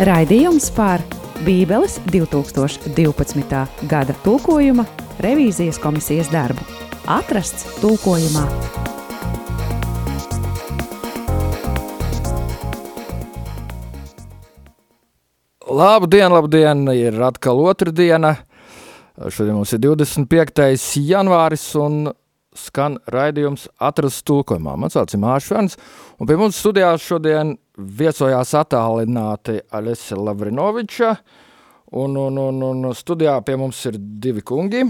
Raidījums par Bībeles 2012. gada tulkojuma revīzijas komisijas darbu. Atrasts tulkojumā. Labdien, labdien! Ir atkal otrdiena. Šodien mums ir 25. janvāris un skan raidījums atrasts tulkojumā. Mans vārds ir Māršvens, un pie mums studijās šodien viesojās attālināti Aļesa Lavrinoviča, un, un, un, un studijā pie mums ir divi kungi,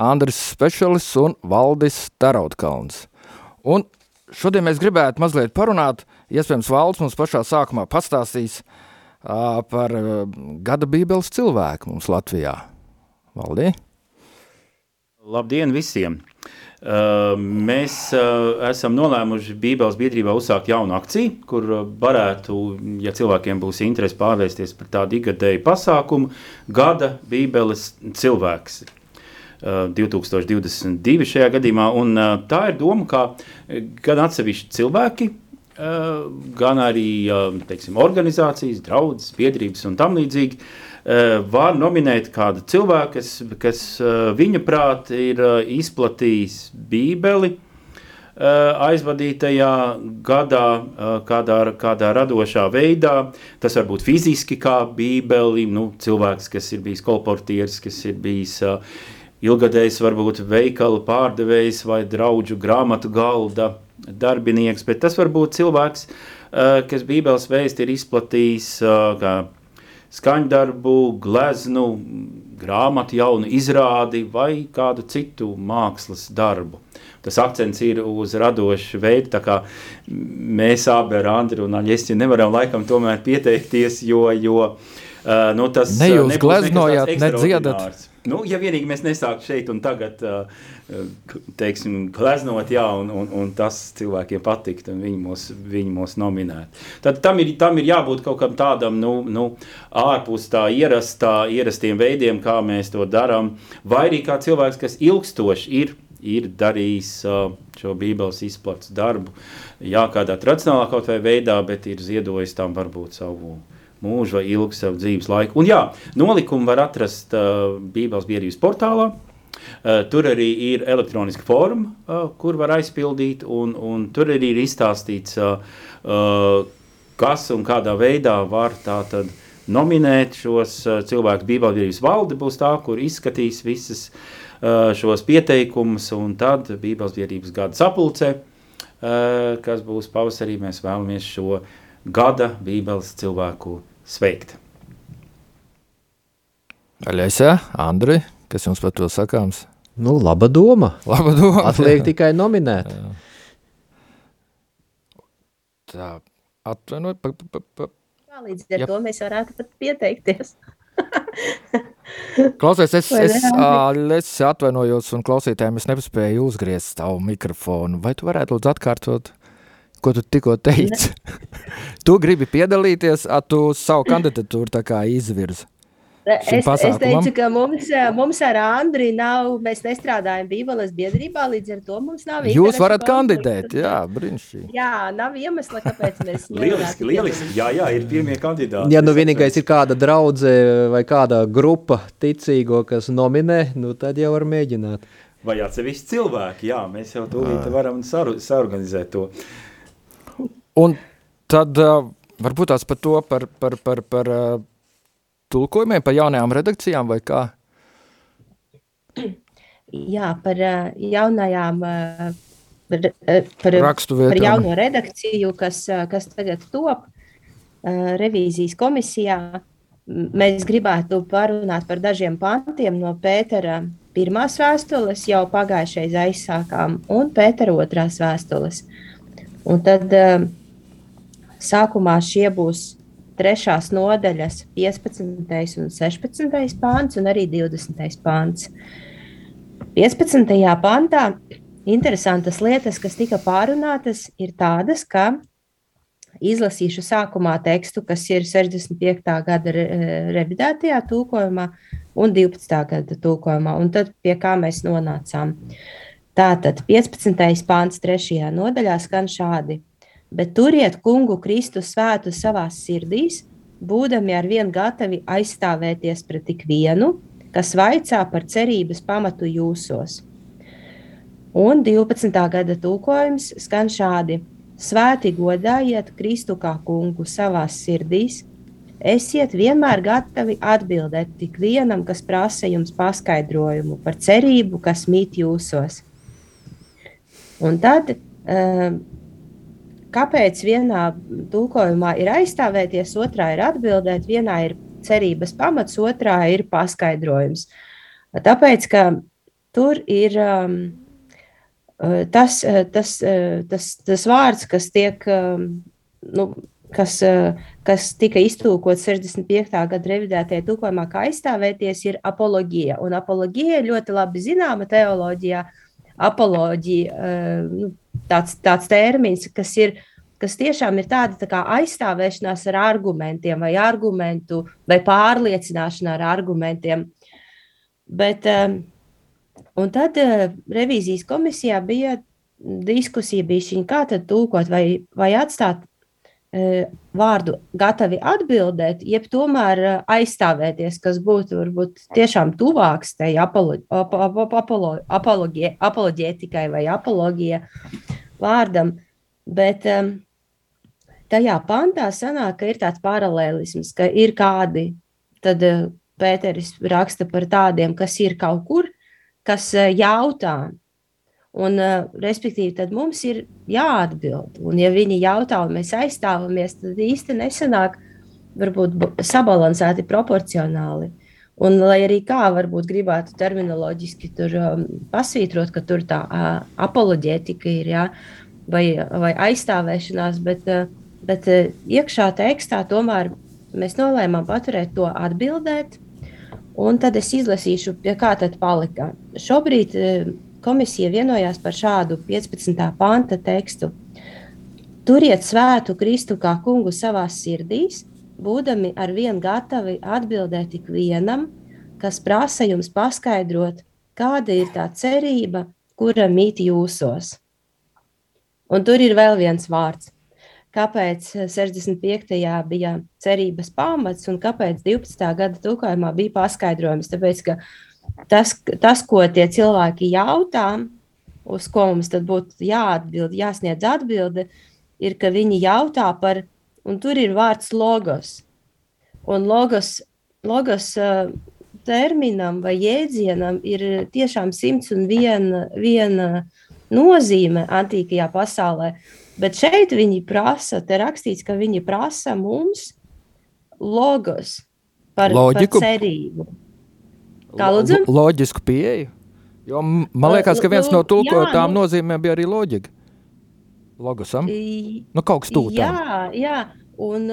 Andris Spešalis un Valdis Tarautkalns. Un šodien mēs gribētu mazliet parunāt, iespējams Valds mums pašā sākumā pastāstīs uh, par uh, gada bībeles cilvēku mums Latvijā. Valdī? Labdien visiem! Uh, mēs uh, esam nolēmuši Bībeles biedrībā uzsākt jaunu akciju, kur uh, varētu, ja cilvēkiem būs interesi, pārvērsties par tādu ikgadēju pasākumu, gada Bībeles cilvēks. 2022 šajā gadījumā, un tā ir doma, ka gan atsevišķi cilvēki, gan arī teiksim, organizācijas, draudzes, biedrības un tam līdzīgi Eh, var nominēt kādu cilvēku, kas, kas eh, viņa prāt ir eh, izplatījis Bībeli aizvadītajā gadā, kādā, kādā radošā veidā. Tas var būt fiziski, kā Bībeli, nu, cilvēks, kas ir bijis kolportieris, kas ir bijis ilgadējs, varbūt veikala pārdevējs vai draugu grāmatu galda darbinieks, bet tas var būt cilvēks, kas Bībeles vēsti ir izplatījis kā skaņdarbu, gleznu, grāmatu, jaunu izrādi vai kādu citu mākslas darbu. Tas akcents ir uz radošu veidu, tā kā mēs abi ar Andru un Aļesi nevaram laikam tomēr pieteikties, jo, jo uh, nu, tas ne jūs gleznojāt, ne dziedat. Nu, ja vienīgi mēs nesāktu šeit un tagad, teiksim, gleznot, jā, un, un, un tas cilvēkiem patikt, un viņi mūs, viņi mūs nominētu. Tad tam ir, tam ir jābūt kaut kam tādam, nu, nu ārpus tā ierastā, ierastiem veidiem, kā mēs to darām, vai arī kā cilvēks, kas ilgstoši ir ir darījis uh, šo Bībeles izplates darbu, jā, kādā tradicionālā kaut vai veidā, bet ir ziedojis tam varbūt savu mūžu vai ilgu savu dzīves laiku. Un jā, nolikumu var atrast uh, Bībeles biedrības portālā. Uh, tur arī ir elektroniska forma, uh, kur var aizpildīt, un, un tur arī ir izstāstīts, uh, uh, kas un kādā veidā var tātad nominēt šos uh, cilvēkus. Bībeles biedrības valde būs tā, kur izskatīs visas uh, šos pieteikumus, un tad Bībeles biedrības gada sapulcē, uh, kas būs pavasarī, mēs vēlamies šo gada Bībeles cilvēku sveikt. Aļaisā, Andri, kas jums par to sakāms? Nu, laba doma. Laba doma. Atliek tikai nominēt. Jā. Tā, atvainojiet. Pa, pa, pa. Līdz ar Jā. to mēs varētu pat pieteikties. Klausies, es, es, es atvainojos un klausītājiem es nepaspēju uzgriezt tavu mikrofonu. Vai tu varētu lūdzu atkārtot? Ko tu tikko teici. tu gribi piedalīties, a tu savu kandidatūru tā kā izvirzi. Es, es teicu, ka mums, mums ar Andriu nav, mēs nestrādājam Bībeles biedrībā, līdz ar to mums nav Jūs varat kandidēt, jā, brīnišķīgi. Jā, nav iemesla, kāpēc mēs Lieliski, lieliski, jā, jā, ir pirmie kandidāti. Ja nu vienīgais ir kāda draudze vai kāda grupa ticīgo, kas nominē, nu tad jau var mēģināt. Vai atsevišķi cilvēki, jā, mēs jau tūlīt varam sarganizēt to. Un tad uh, varbūt tās par to, par, par, par, par uh, tulkojumiem, par jaunajām redakcijām vai kā? Jā, par uh, jaunajām, uh, par, par, par jauno redakciju, kas, kas tagad top uh, revīzijas komisijā. Mēs gribētu parunāt par dažiem pantiem no Pētera pirmās vēstules, jau pagājušais aizsākām, un Pētera otrās vēstules. Un tad uh, Sākumā šie būs trešās nodaļas 15. un 16. pāns un arī 20. pāns. 15. pantā interesantas lietas, kas tika pārunātas, ir tādas, ka izlasīšu sākumā tekstu, kas ir 65. gada revidētajā tulkojumā un 12. gada tulkojumā, un tad pie kā mēs nonācām. Tātad 15. pāns 3. nodaļā skan šādi bet turiet kungu Kristu svētu savās sirdīs, būdami ar vien gatavi aizstāvēties pret ikvienu, kas vaicā par cerības pamatu jūsos. Un 12. gada tūkojums skan šādi: Svēti godājiet Kristu kā kungu savās sirdīs, esiet vienmēr gatavi atbildēt tik vienam, kas prasa jums paskaidrojumu par cerību, kas mīt jūsos. Un tad, ehm, kāpēc vienā tulkojumā ir aizstāvēties, otrā ir atbildēt, vienā ir cerības pamats, otrā ir paskaidrojums. Tāpēc, ka tur ir um, tas, tas, tas, tas vārds, kas tiek. Nu, kas, kas tika iztūkots 65. gada revidētajā tūkojumā, kā aizstāvēties, ir apoloģija. Un apoloģija ļoti labi zināma teoloģijā. Apoloģija, nu, tāds, tāds termins, kas ir kas tiešām ir tāda tā aizstāvēšanās ar argumentiem, vai argumentu, vai pārliecināšana ar argumentiem. Bet, un tad revīzijas komisijā bija diskusija, bija kā tad tūkot, vai, vai atstāt vārdu gatavi atbildēt, jeb tomēr aizstāvēties, kas būtu varbūt tiešām tuvāks tai apoloģētikai vai apoloģija vārdam. Bet um, tajā pantā sanāk, ka ir tāds paralēlisms, ka ir kādi, tad Pēteris raksta par tādiem, kas ir kaut kur, kas jautā. Un, uh, respektīvi, tad mums ir jāatbild. Un, ja viņi jautā, un mēs aizstāvamies, tad īsti nesanāk varbūt sabalansēti proporcionāli. Un, lai arī kā varbūt gribētu terminoloģiski tur um, pasvītrot, ka tur tā uh, apoloģētika ir, jā, vai, vai aizstāvēšanās, bet, eh, bet eh, iekšā tekstā tomēr mēs nolēmām paturēt to atbildēt. Un tad es izlasīšu, pie kā tad palika. Šobrīd eh, komisija vienojās par šādu 15. panta tekstu. Turiet svētu Kristu kā kungu savā sirdīs, būdami ar vien gatavi atbildēt ikvienam, kas prasa jums paskaidrot, kāda ir tā cerība, kura mīt jūsos. Un tur ir vēl viens vārds. Kāpēc 65. bija cerības pamats un kāpēc 12. gada tūkojumā bija paskaidrojums? Tāpēc, ka tas, tas, ko tie cilvēki jautā, uz ko mums tad būtu jāatbild, jāsniedz atbilde, ir, ka viņi jautā par, un tur ir vārds logos. Un logos, logos terminam vai jēdzienam ir tiešām simts un viena, viena nozīme antīkajā pasaulē. Bet šeit viņi prasa, te rakstīts, ka viņi prasa mums logos par, Loģiku. par cerību. Kā lūdzu? Loģisku pieeju. Jo man liekas, ka viens no tulkotām nu, nozīmēm bija arī loģika. Logosam? Nu, kaut kas tūlīt. Jā, jā. Un,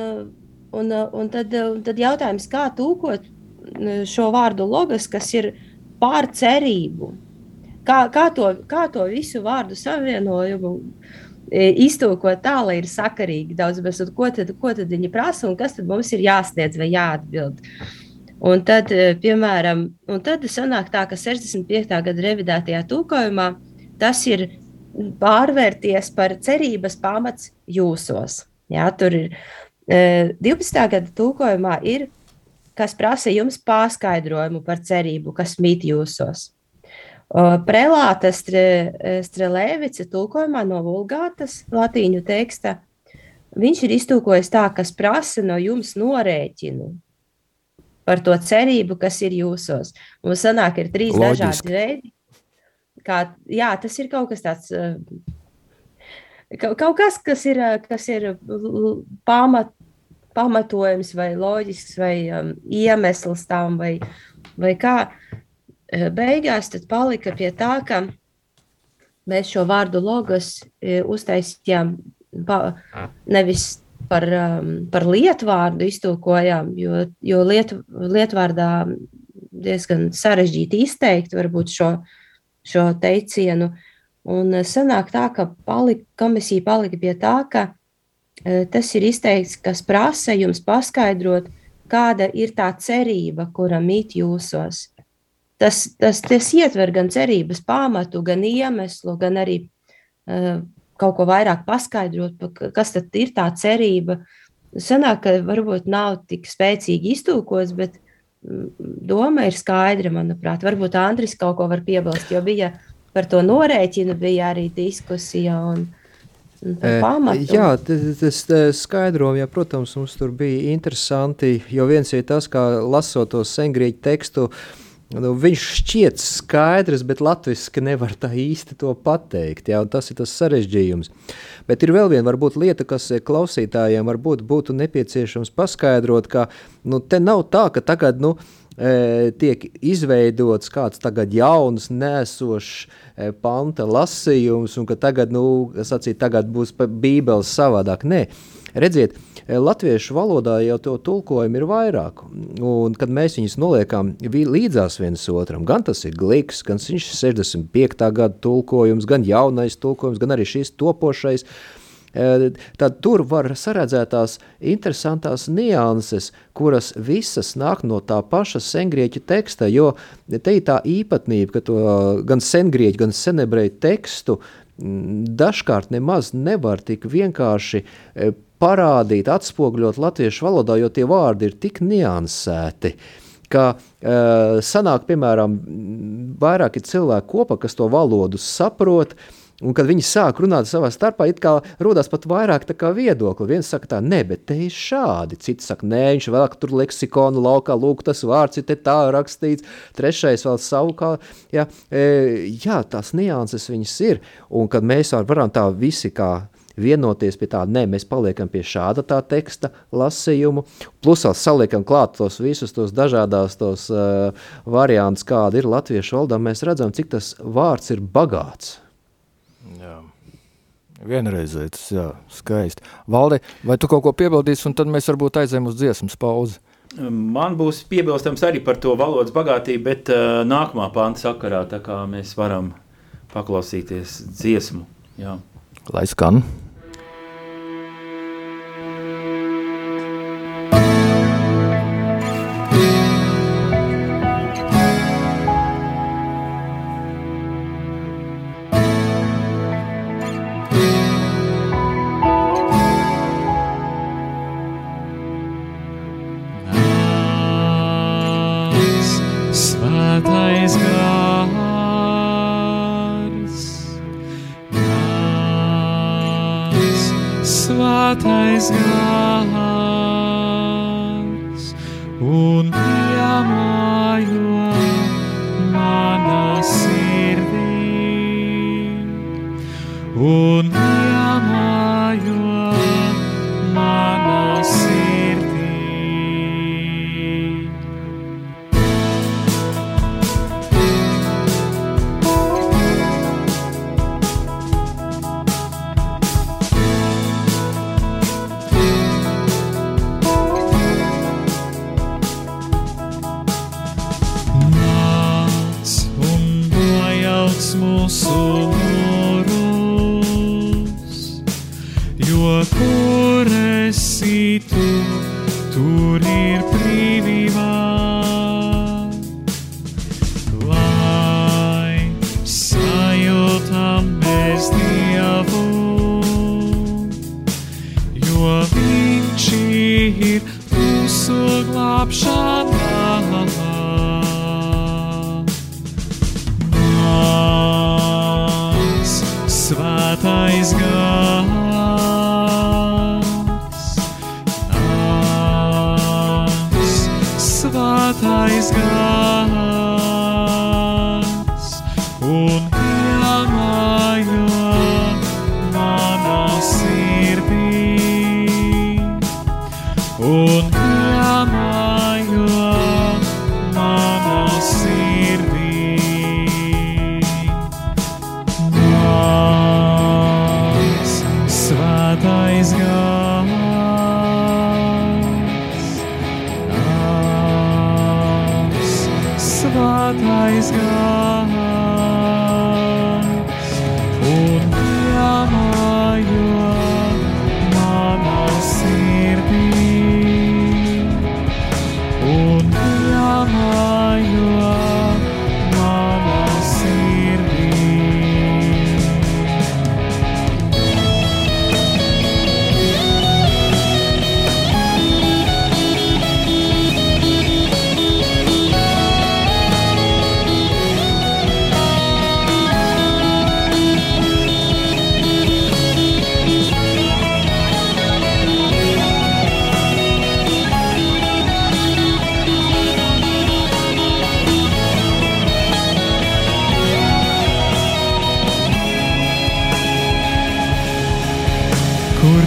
un, un tad, tad jautājums, kā tūkot šo vārdu logos, kas ir pār cerību. Kā, kā, to, kā to visu vārdu savienojumu e, iztūkot tā, lai ir sakarīgi daudz, bet ko tad, ko tad viņi prasa un kas tad mums ir jāsniedz vai jāatbild. Un tad, e, piemēram, un tad sanāk tā, ka 65. gada revidētajā tūkojumā tas ir pārvērties par cerības pamats jūsos. Jā, tur ir 12. E, gada tūkojumā ir, kas prasa jums paskaidrojumu par cerību, kas mīt jūsos. Prelāta Strelēvica tulkojumā no Vulgātas latīņu teksta. Viņš ir iztūkojis tā, kas prasa no jums norēķinu par to cerību, kas ir jūsos. Mums sanāk, ir trīs Loģiski. dažādi veidi. Kā, jā, tas ir kaut kas tāds, kaut kas, kas ir, kas ir pamat, pamatojums vai loģisks vai um, iemesls tam vai, vai kā. Eh, beigās palika pie tā, ka mēs šo vārdu logos eh, uztaisījām nevis par, um, par lietvārdu iztulkojām, jo, jo liet, lietvārdā diezgan sarežģīti izteikt varbūt šo, šo teicienu. Un eh, sanāk tā, ka palika, komisija palika pie tā, ka tas ir izteikts, kas prasa jums paskaidrot, kāda ir tā cerība, kura mīt jūsos tas, tas, tas ietver gan cerības pamatu, gan iemeslu, gan arī uh, kaut ko vairāk paskaidrot, kas tad ir tā cerība, sanāk, ka varbūt nav tik spēcīgi iztūkots, bet doma ir skaidra, manuprāt. Varbūt Andris kaut ko var piebilst, jo bija par to norēķinu, bija arī diskusija. Un, Pamatu. Jā, tas skaidro, ja, protams, mums tur bija interesanti, jo viens ir tas, kā lasot to sengrieķu tekstu, uh, Nu, viņš šķiet skaidrs, bet latviešu nevar tā īsti to pateikt. Jā, tas ir tas sarežģījums. Bet ir vēl viena varbūt, lieta, kas klausītājiem varbūt būtu nepieciešams paskaidrot, ka nu, te nav tā, ka tagad nu, e, tiek izveidots kāds tagad jauns, nesošs e, panta lasījums, un ka tagad, nu, sacīt, tagad būs bībeles savādāk. Nē, redziet, Eh, latviešu valodā jau to tulkojumu ir vairāk. Un, kad mēs viņus noliekam līdzās viens otram, gan tas ir gliks, gan viņš ir 65. gada tulkojums, gan jaunais tulkojums, gan arī šis topošais. Eh, tad tur var saredzēt tās interesantas nianses, kuras visas nāk no tā paša sengrieķu teksta. Jo te ir tā īpatnība, ka to gan sengrieķu, gan senebreju tekstu dažkārt nemaz nevar tik vienkārši eh, parādīt, atspoguļot latviešu valodā, jo tie vārdi ir tik niansēti. Ka uh, sanāk, piemēram, vairāki cilvēki kopā, kas to valodu saprot, Un, kad viņi sāk runāt savā starpā, it kā rodas pat vairāk viedokļu. Viens saka, tā, nē, bet te ir šādi. Cits saka, nē, viņš vēl tur leksikonu laukā, lūk, tas vārds ir tā rakstīts. Trešais vēl savu kā, jā, e, jā, tās nianses viņas ir. Un kad mēs varam tā visi kā vienoties pie tā, nē, mēs paliekam pie šāda tā teksta lasījumu, plus vēl saliekam klāt tos visus tos dažādās tos uh, variantus, kāda ir latviešu valodā, mēs redzam, cik tas vārds ir bagāts. Jā. Vienreizēts, jā, skaisti. Valdi, vai tu kaut ko piebildīsi, un tad mēs varbūt aizējam uz dziesmas pauzi? Man būs piebilstams arī par to valodas bagātību, bet uh, nākamā panta sakarā, tā kā mēs varam paklausīties dziesmu. Jā. Lai skan. mūsu norus, jo kur esi tu, tur ir.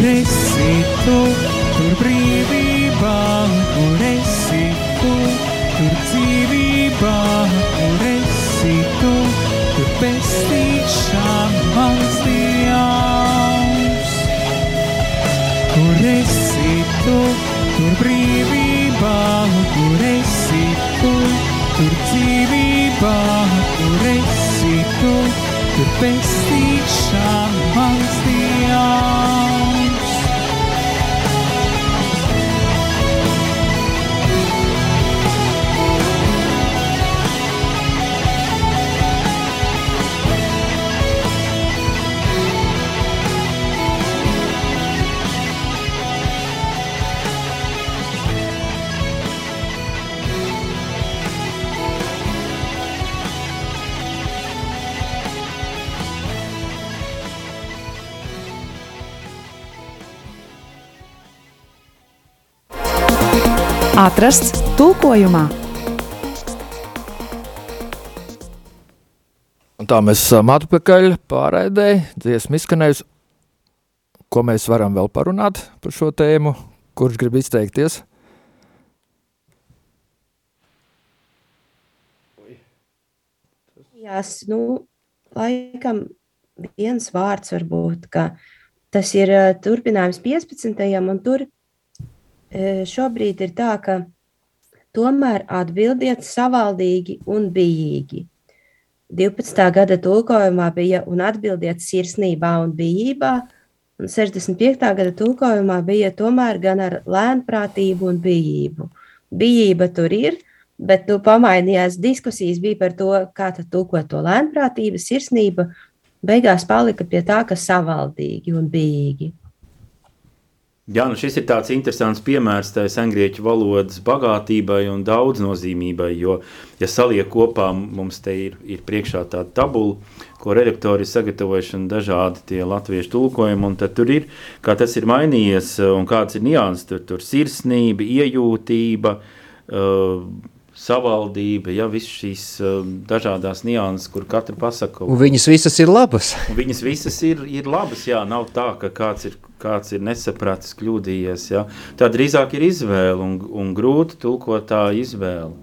Kur esi tu, tur brīvībā, kur esi tu, tur dzīvībā, kur esi tu, tur pestīšana mans dievs. Kur esi tu, tur brīvībā, kur esi tu, tur dzīvībā, kur esi tu, tur pestīšana Atrasts tulkojumā. Un tā mēs esam atpakaļ pārēdē, dziesmu izskanējusi. Ko mēs varam vēl parunāt par šo tēmu? Kurš grib izteikties? Jās, nu, laikam viens vārds varbūt, ka tas ir turpinājums 15. un tur šobrīd ir tā, ka tomēr atbildiet savaldīgi un bijīgi. 12. gada tulkojumā bija un atbildiet sirsnībā un bijībā, un 65. gada tulkojumā bija tomēr gan ar lēnprātību un bijību. Bijība tur ir, bet nu, pamainījās diskusijas bija par to, kā tad tulkot to lēnprātību, sirsnība, beigās palika pie tā, ka savaldīgi un bijīgi. Jā, nu šis ir tāds interesants piemērs tai sengrieķu valodas bagātībai un daudznozīmībai, jo, ja saliek kopā, mums te ir, ir priekšā tāda tabula, ko redaktori ir sagatavojuši un dažādi tie latviešu tulkojumi, un tad tur ir, kā tas ir mainījies un kāds ir nianses, tur, tur sirsnība, iejūtība, uh, savaldība, ja visas šīs uh, dažādas nianses, kur katra pasaka. Un viņas visas ir labas. viņas visas ir, ir labas, jā, nav tā, ka kāds ir, kāds ir nesapratis, kļūdījies, jā. Tā drīzāk ir izvēle un, un grūti tulkot tā izvēle.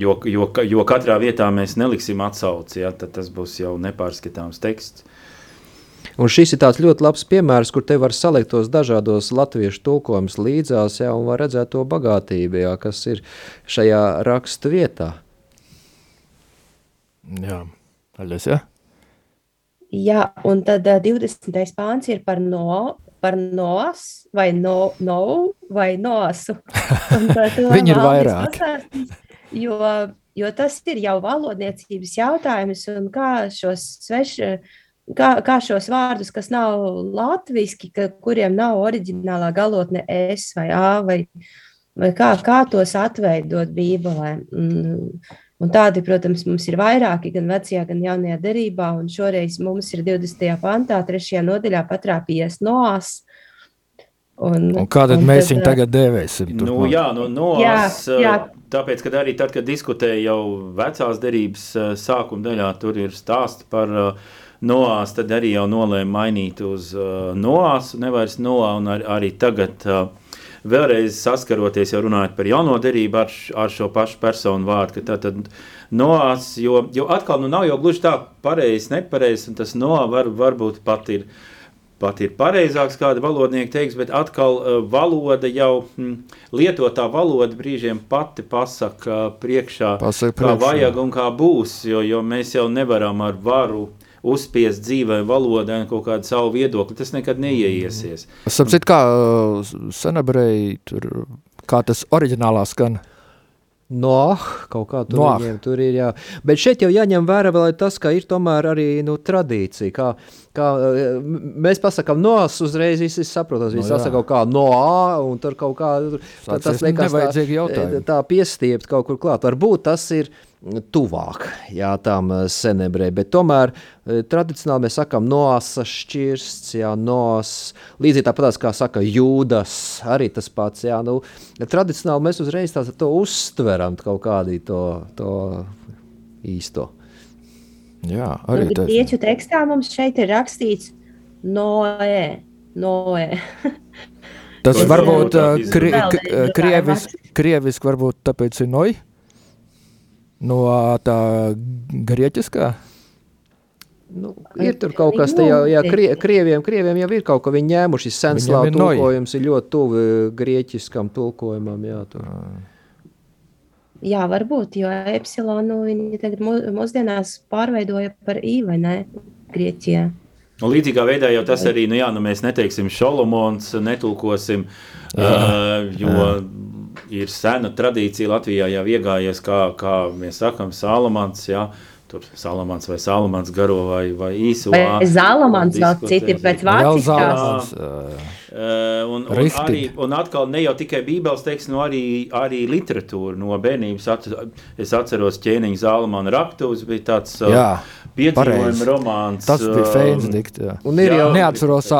Jo, jo, jo katrā vietā mēs neliksim atsauci, ja, tad tas būs jau nepārskatāms teksts. Un šis ir tāds ļoti labs piemērs, kur te var salikt tos dažādos latviešu tulkojumus līdzās, jā, un var redzēt to bagātību, jā, kas ir šajā rakstu vietā. Jā, aļas, jā? Jā, un tad uh, 20. pāns ir par no, par nos, vai no, no vai nosu. Un, Viņi ir vairāk. Jo, jo tas ir jau valodniecības jautājums, un kā šos svešus kā, kā šos vārdus, kas nav latviešu, ka, kuriem nav oriģinālā galotne S vai A, vai, vai kā, kā tos atveidot Bībelē. Un, un tādi, protams, mums ir vairāki gan vecajā, gan jaunajā derībā, un šoreiz mums ir 20. pantā, 3. nodaļā patrāpījies Noās. Un, un kā tad un mēs viņu tagad dēvēsim? Nu, jā, nu, Noās, jā, jā. tāpēc, kad arī tad, kad diskutēja jau vecās derības sākuma daļā, tur ir stāsti par uh, Noās, tad arī jau nolēma mainīt uz uh, Noās, nevis Noā, ar, arī tagad uh, vēlreiz saskaroties, jau runājot par jauno derību ar, ar šo pašu personu vārdu, ka tā tad Noās, jo, jo atkal nu nav jau gluži tā pareizs, nepareizs, un tas Noā var, varbūt pat ir, pat ir pareizāks, kāda valodnieka teiks, bet atkal uh, valoda jau, hm, lietotā valoda brīžiem pati pasaka priekšā, pasaka priekšā. kā vajag un kā būs, jo, jo mēs jau nevaram ar varu uzspiest dzīvē valodai kaut kādu savu viedokli, tas nekad neieiesies. Sapcīt, kā uh, senabrei, tur, kā tas oriģinālā skan? No, kaut kā tur, no. viņiem, tur ir. Jā. Bet šeit jau jāņem vērā vēl tas, ka ir tomēr arī nu, tradīcija. Kā, kā, mēs pasakām, no as uzreiz viss ir saprotams. Viņi no, saka kaut kā no A, un tur kaut kā tā, tas liekas tā, tā piestiept kaut kur klāt. Varbūt tas ir tuvāk jā, tām eh, senebrei, bet tomēr eh, tradicionāli mēs sakām noasa šķirsts, jā, noas, līdzīgi tāpat kā saka jūdas, arī tas pats, jā, nu, tradicionāli mēs uzreiz tā, to uztveram kaut kādī to, to īsto. Jā, arī tas. Grieķu tekstā mums šeit ir rakstīts noē, Noē. Tas varbūt uh, kri, krievis, krieviski varbūt tāpēc ir noj? No tā grieķiskā? Nu, ir tur kaut kas tāds, jā, krie, krieviem, krieviem jau ir kaut ko viņi ņēmuši. Senslāva tulkojums ir ļoti tuvu grieķiskam tulkojumam. Jā, tur. jā, varbūt, jo epsilonu viņi tagad mūsdienās pārveidoja par i vai ne Grieķijā. Un līdzīgā veidā jau tas arī, nu jā, nu mēs neteiksim Šolomons, netulkosim, jā. uh, jo jā. Ir sena tradīcija Latvijā jau iegājies, kā, kā mēs sakam, Salamans, jā, Tur Salamans vai Salamans garo vai, vai īso. Vai Zalamans vēl citi pēc vāciskās. Uh, un, un, arī, un atkal ne jau tikai bībeles teksts, no arī, arī literatūra no bērnības. At, es atceros ķēniņu Zalamana raktuves, bija tāds uh, piedzīvojuma romāns. Tas bija Feins dikt, jā. Un ir jā, jau neatceros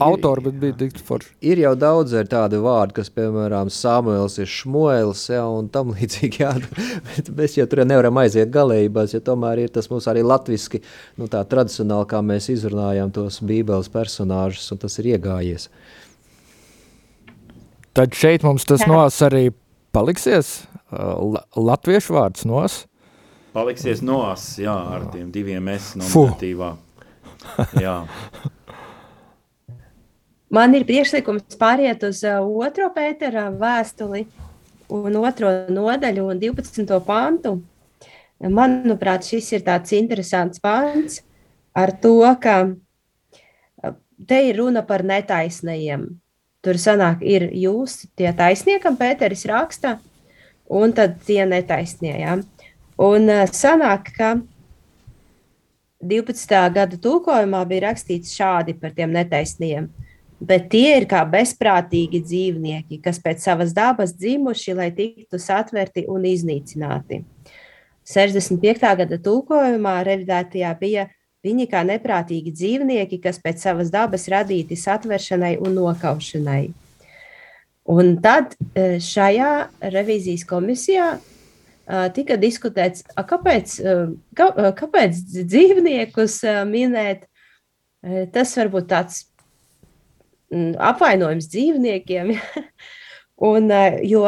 autori, bet bija tik forši. Ir jau daudz tādu vārdu, kas, piemēram, Samuēls ir šmuēls, ja, un tam līdzīgi, jā, bet mēs jau tur nevaram aiziet galējībās, jo tomēr ir tas mums arī latviski, nu tā tradicionāli, kā mēs izrunājam tos bībeles personāžus, un tas ir iegājies. Tad šeit mums tas nos arī paliksies, uh, latviešu vārds nos. Paliksies nos, jā, ar tiem diviem es nominatīvā. Jā. Man ir priekšlikums pāriet uz otro Pētera vēstuli un otro nodaļu un 12. pantu. Manuprāt, šis ir tāds interesants pants ar to, ka te ir runa par netaisnajiem. Tur sanāk, ir jūs, tie taisniekam, Pēteris raksta, un tad tie netaisnie. Ja? Un sanāk, ka 12. gada tulkojumā bija rakstīts šādi par tiem netaisniem – bet tie ir kā bezprātīgi dzīvnieki, kas pēc savas dabas dzimuši, lai tiktu satverti un iznīcināti. 65. gada tulkojumā revidētajā bija viņi kā neprātīgi dzīvnieki, kas pēc savas dabas radīti satveršanai un nokaušanai. Un tad e, šajā revīzijas komisijā e, tika diskutēts, kāpēc, e, kā, kāpēc dzīvniekus minēt. Tas varbūt tāds apvainojums dzīvniekiem. Un, eh, jo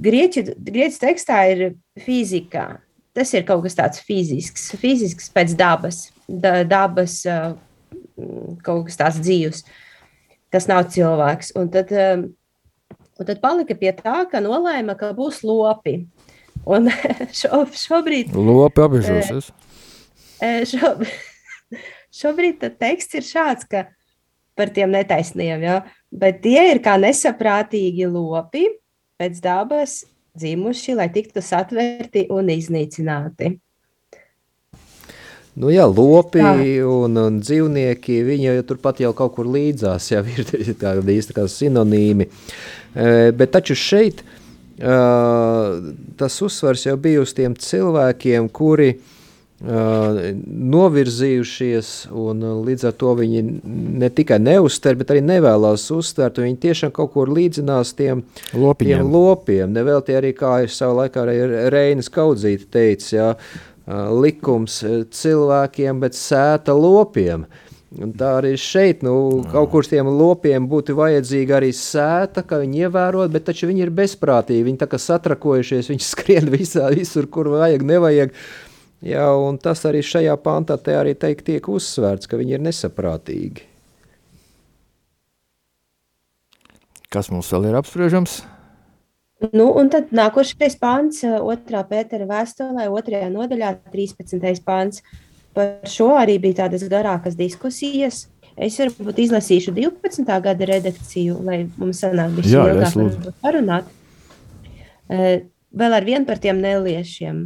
grieķu, grieķu tekstā ir fizika. Tas ir kaut kas tāds fizisks, fizisks pēc dabas, da, dabas eh, kaut kas tāds dzīves, kas nav cilvēks. Un tad, eh, un tad palika pie tā, ka nolēma, ka būs lopi. Un šo, šobrīd. Lopi apbežosies. Šo, šobrīd teksts ir šāds, ka par tiem netaisniem, ja? bet tie ir kā nesaprātīgi lopi pēc dabas dzimuši, lai tiktu satverti un iznīcināti. Nu jā, lopi tā. un, un dzīvnieki, viņi jau turpat jau kaut kur līdzās, jau ir tādi īsti kā sinonīmi. E, bet taču šeit uh, tas uzsvars jau bija uz tiem cilvēkiem, kuri uh, novirzījušies, un līdz ar to viņi ne tikai neuztver, bet arī nevēlas uztvert. Viņi tiešām kaut kur līdzinās tiem Lopiņiem. tiem lopiem. Nevēl tie arī, kā ir savā laikā arī Reinas Kaudzīte teica, jā, likums cilvēkiem, bet sēta lopiem. Un tā arī šeit, nu, kaut kur tiem lopiem būtu vajadzīga arī sēta, ka viņi ievērot, bet taču viņi ir bezprātīgi, viņi tā kā satrakojušies, viņi skrien visā, visur, kur vajag, nevajag. Uh, Jā, un tas arī šajā pantā arī teikt, tiek uzsvērts, ka viņi ir nesaprātīgi. Kas mums vēl ir apspriežams? Nu, un tad nākošais pāns, otrā pētera vēstulē, otrajā nodaļā, 13. pāns. Par šo arī bija tādas garākas diskusijas. Es varbūt izlasīšu 12. gada redakciju, lai mums sanāk visu ilgāk parunāt. Vēl ar vienu par tiem neliešiem.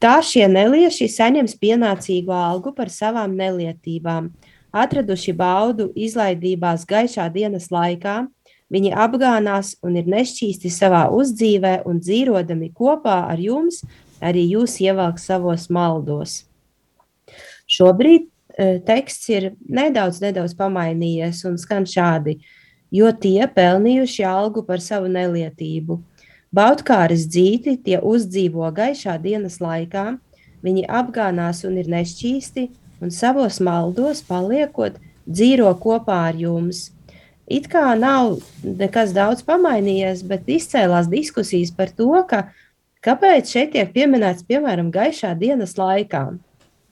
Tā šie nelieši saņems pienācīgu algu par savām nelietībām. Atraduši baudu izlaidībās gaišā dienas laikā, viņi apgānās un ir nešķīsti savā uzdzīvē, un dzīvodami kopā ar jums, arī jūs ievelk savos maldos. Šobrīd e, teksts ir nedaudz, nedaudz pamainījies un skan šādi, jo tie pelnījuši algu par savu nelietību Baudkāres dzīti tie uzdzīvo gaišā dienas laikā, viņi apgānās un ir nešķīsti, un savos maldos paliekot, dzīvo kopā ar jums. It kā nav nekas daudz pamainījies, bet izcēlās diskusijas par to, ka kāpēc šeit tiek pieminēts, piemēram, gaišā dienas laikā,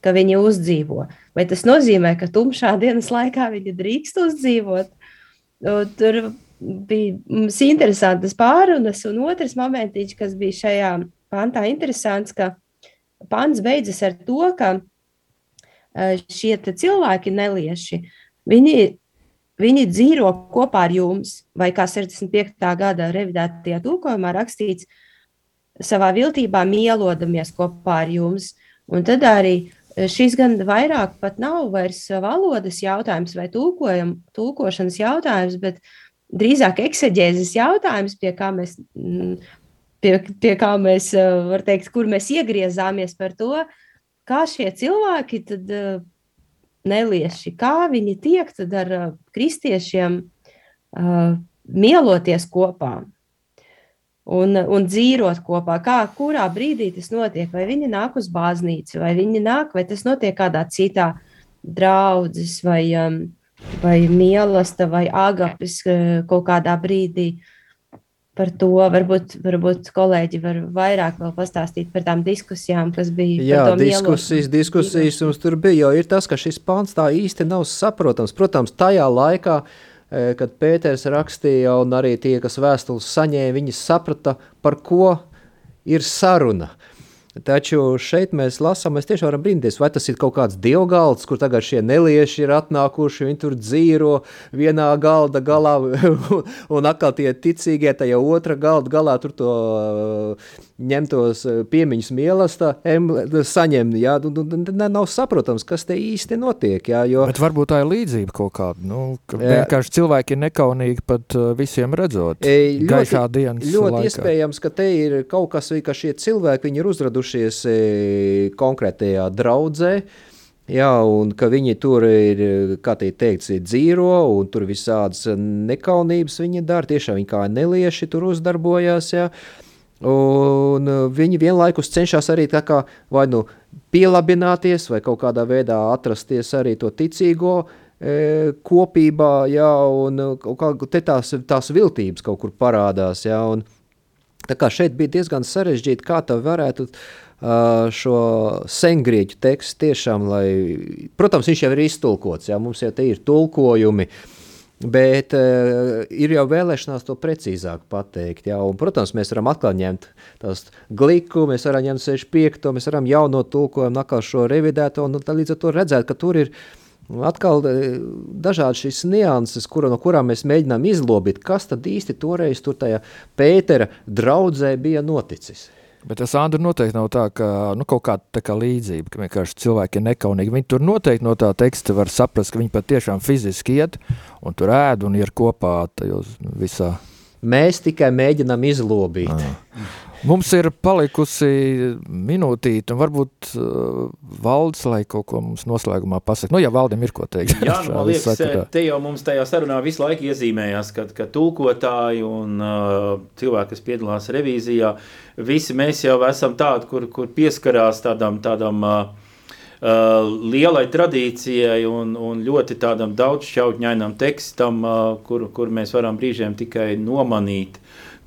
ka viņi uzdzīvo. Vai tas nozīmē, ka tumšā dienas laikā viņi drīkst uzdzīvot? Tur bija mums interesantas pārunas, un otrs momentiņš, kas bija šajā pantā interesants, ka pants beidzas ar to, ka e, šie cilvēki nelieši, viņi, viņi dzīvo kopā ar jums, vai kā 65. gada revidētajā tūkojumā rakstīts, savā viltībā mielodamies kopā ar jums. Un tad arī šis gan vairāk pat nav vairs valodas jautājums vai tūkojam, tūkošanas jautājums, bet drīzāk ekseģēzes jautājums, pie kā mēs, mm, pie, pie kā mēs, eh, var teikt, kur mēs iegriezāmies par to, kā šie cilvēki tad eh, nelieši, kā viņi tiek tad ar eh, kristiešiem uh, mieloties kopā. Un, un dzīvot kopā, kā, kurā brīdī tas notiek, vai viņi nāk uz baznīcu, vai viņi nāk, vai tas notiek kādā citā draudzes vai um, vai mīlestība, vai agapis eh, kaut kādā brīdī. Par to varbūt, varbūt kolēģi var vairāk pastāstīt par tām diskusijām, kas bija. Jā, diskusijas, mielos. diskusijas mums tur bija. Jo ir tas, ka šis pants tā īsti nav saprotams. Protams, tajā laikā, eh, kad Pēters rakstīja, un arī tie, kas vēstules saņēma, viņi saprata, par ko ir saruna. Uh, Taču šeit mēs lasām, mēs tiešām varam brīnīties, vai tas ir kaut kāds dievgalds, kur tagad šie nelieši ir atnākuši, viņi tur dzīvo vienā galda galā, un atkal tie ticīgie tajā otra galda galā tur to ņemtos piemiņas mielasta saņem, jā, nu, nu, nav saprotams, kas te īsti notiek, jā, jo... Bet varbūt tā ir līdzība kaut kāda, nu, ka vienkārši cilvēki ir nekaunīgi pat visiem redzot e, ļoti, gaišā dienas Ļoti laikā. iespējams, ka te ir kaut kas, ka šie cilvēki, viņi ir uzraduši ieradušies e, konkrētajā draudzē. Jā, un ka viņi tur ir, kā te teikts, ir dzīvo, un tur visādas nekaunības viņi dara, tiešām viņi kā nelieši tur uzdarbojās, jā. Un viņi vienlaikus cenšas arī tā kā vai nu pielabināties, vai kaut kādā veidā atrasties arī to ticīgo e, kopībā, jā, un kaut kā te tās, tās viltības kaut kur parādās, jā, un, Tā kā šeit bija diezgan sarežģīti, kā tā varētu uh, šo sengrieķu tekstu tiešām, lai, protams, viņš jau ir iztulkots, jā, mums jau te ir tulkojumi, bet uh, ir jau vēlēšanās to precīzāk pateikt, jā, un, protams, mēs varam atkal ņemt tās gliku, mēs varam ņemt 65, mēs varam jauno tulkojumu, atkal šo revidēto, un līdz ar to redzēt, ka tur ir uh, Atkal e, dažādi šīs nianses, kura, no kurām mēs mēģinām izlobīt, kas tad īsti toreiz tur tajā Pētera draudzē bija noticis. Bet tas Andri noteikti nav tā, ka nu, kaut kāda kā līdzība, ka vienkārši cilvēki ir nekaunīgi. Viņi tur noteikti no tā teksta var saprast, ka viņi patiešām fiziski iet un tur ēd un ir kopā tajos visā. Mēs tikai mēģinām izlobīt. Ah. Mums ir palikusi minūtīte, un varbūt uh, valdes, lai kaut ko mums noslēgumā pasaka. Nu, ja valdam ir ko teikt. Jā, nu, man liekas, sakarā. te jau mums tajā sarunā visu laiku iezīmējās, ka, ka tulkotāji un uh, cilvēki, kas piedalās revīzijā, visi mēs jau esam tādi, kur, kur pieskarās tādam, tādam uh, Uh, lielai tradīcijai un, un ļoti tādam daudzšķautņainam tekstam, uh, kur, kur mēs varam brīžiem tikai nomanīt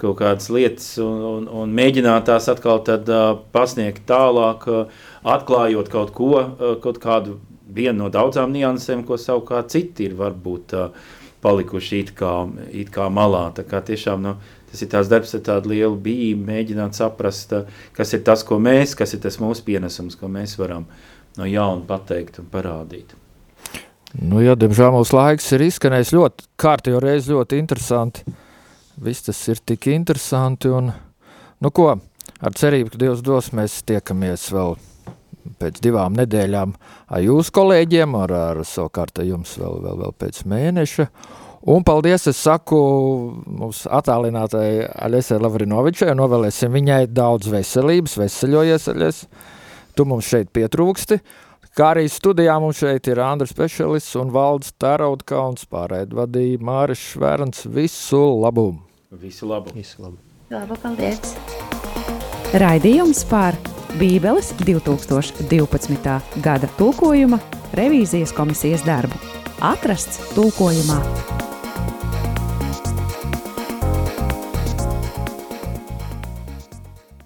kaut kādas lietas un, un, un mēģināt tās atkal tad, uh, pasniegt tālāk, uh, atklājot kaut ko, uh, kaut kādu vienu no daudzām niansēm, ko savukārt citi ir varbūt uh, palikuši it kā, it kā malā. Tā kā tiešām, nu, tas ir tās darbs ar tādu lielu bijību, mēģināt saprast, uh, kas ir tas, ko mēs, kas ir tas mūsu pienesums, ko mēs varam no jauna pateikt un parādīt. Nu, jā, diemžēl mūsu laiks ir izskanējis ļoti kārtīgi, reizi ļoti interesanti. Viss tas ir tik interesanti. Un, nu ko, ar cerību, ka Dievs dos, mēs tiekamies vēl pēc divām nedēļām ar jūsu kolēģiem, ar, ar savukārt jums vēl, vēl, vēl pēc mēneša. Un paldies, es saku mūsu attālinātai Aļesai Lavrinovičai, novēlēsim viņai daudz veselības, veseļojies, Aļes. Tu mums šeit pietrūksti. Kā arī studijā mums šeit ir Andris Pešelis un Valds Taraudkauns, pārēd vadīja Māris Švērns. Visu labumu! Visu labu! Visu labu! Labu, paldies! Raidījums par Bībeles 2012. gada tulkojuma revīzijas komisijas darbu. atrasts tulkojumā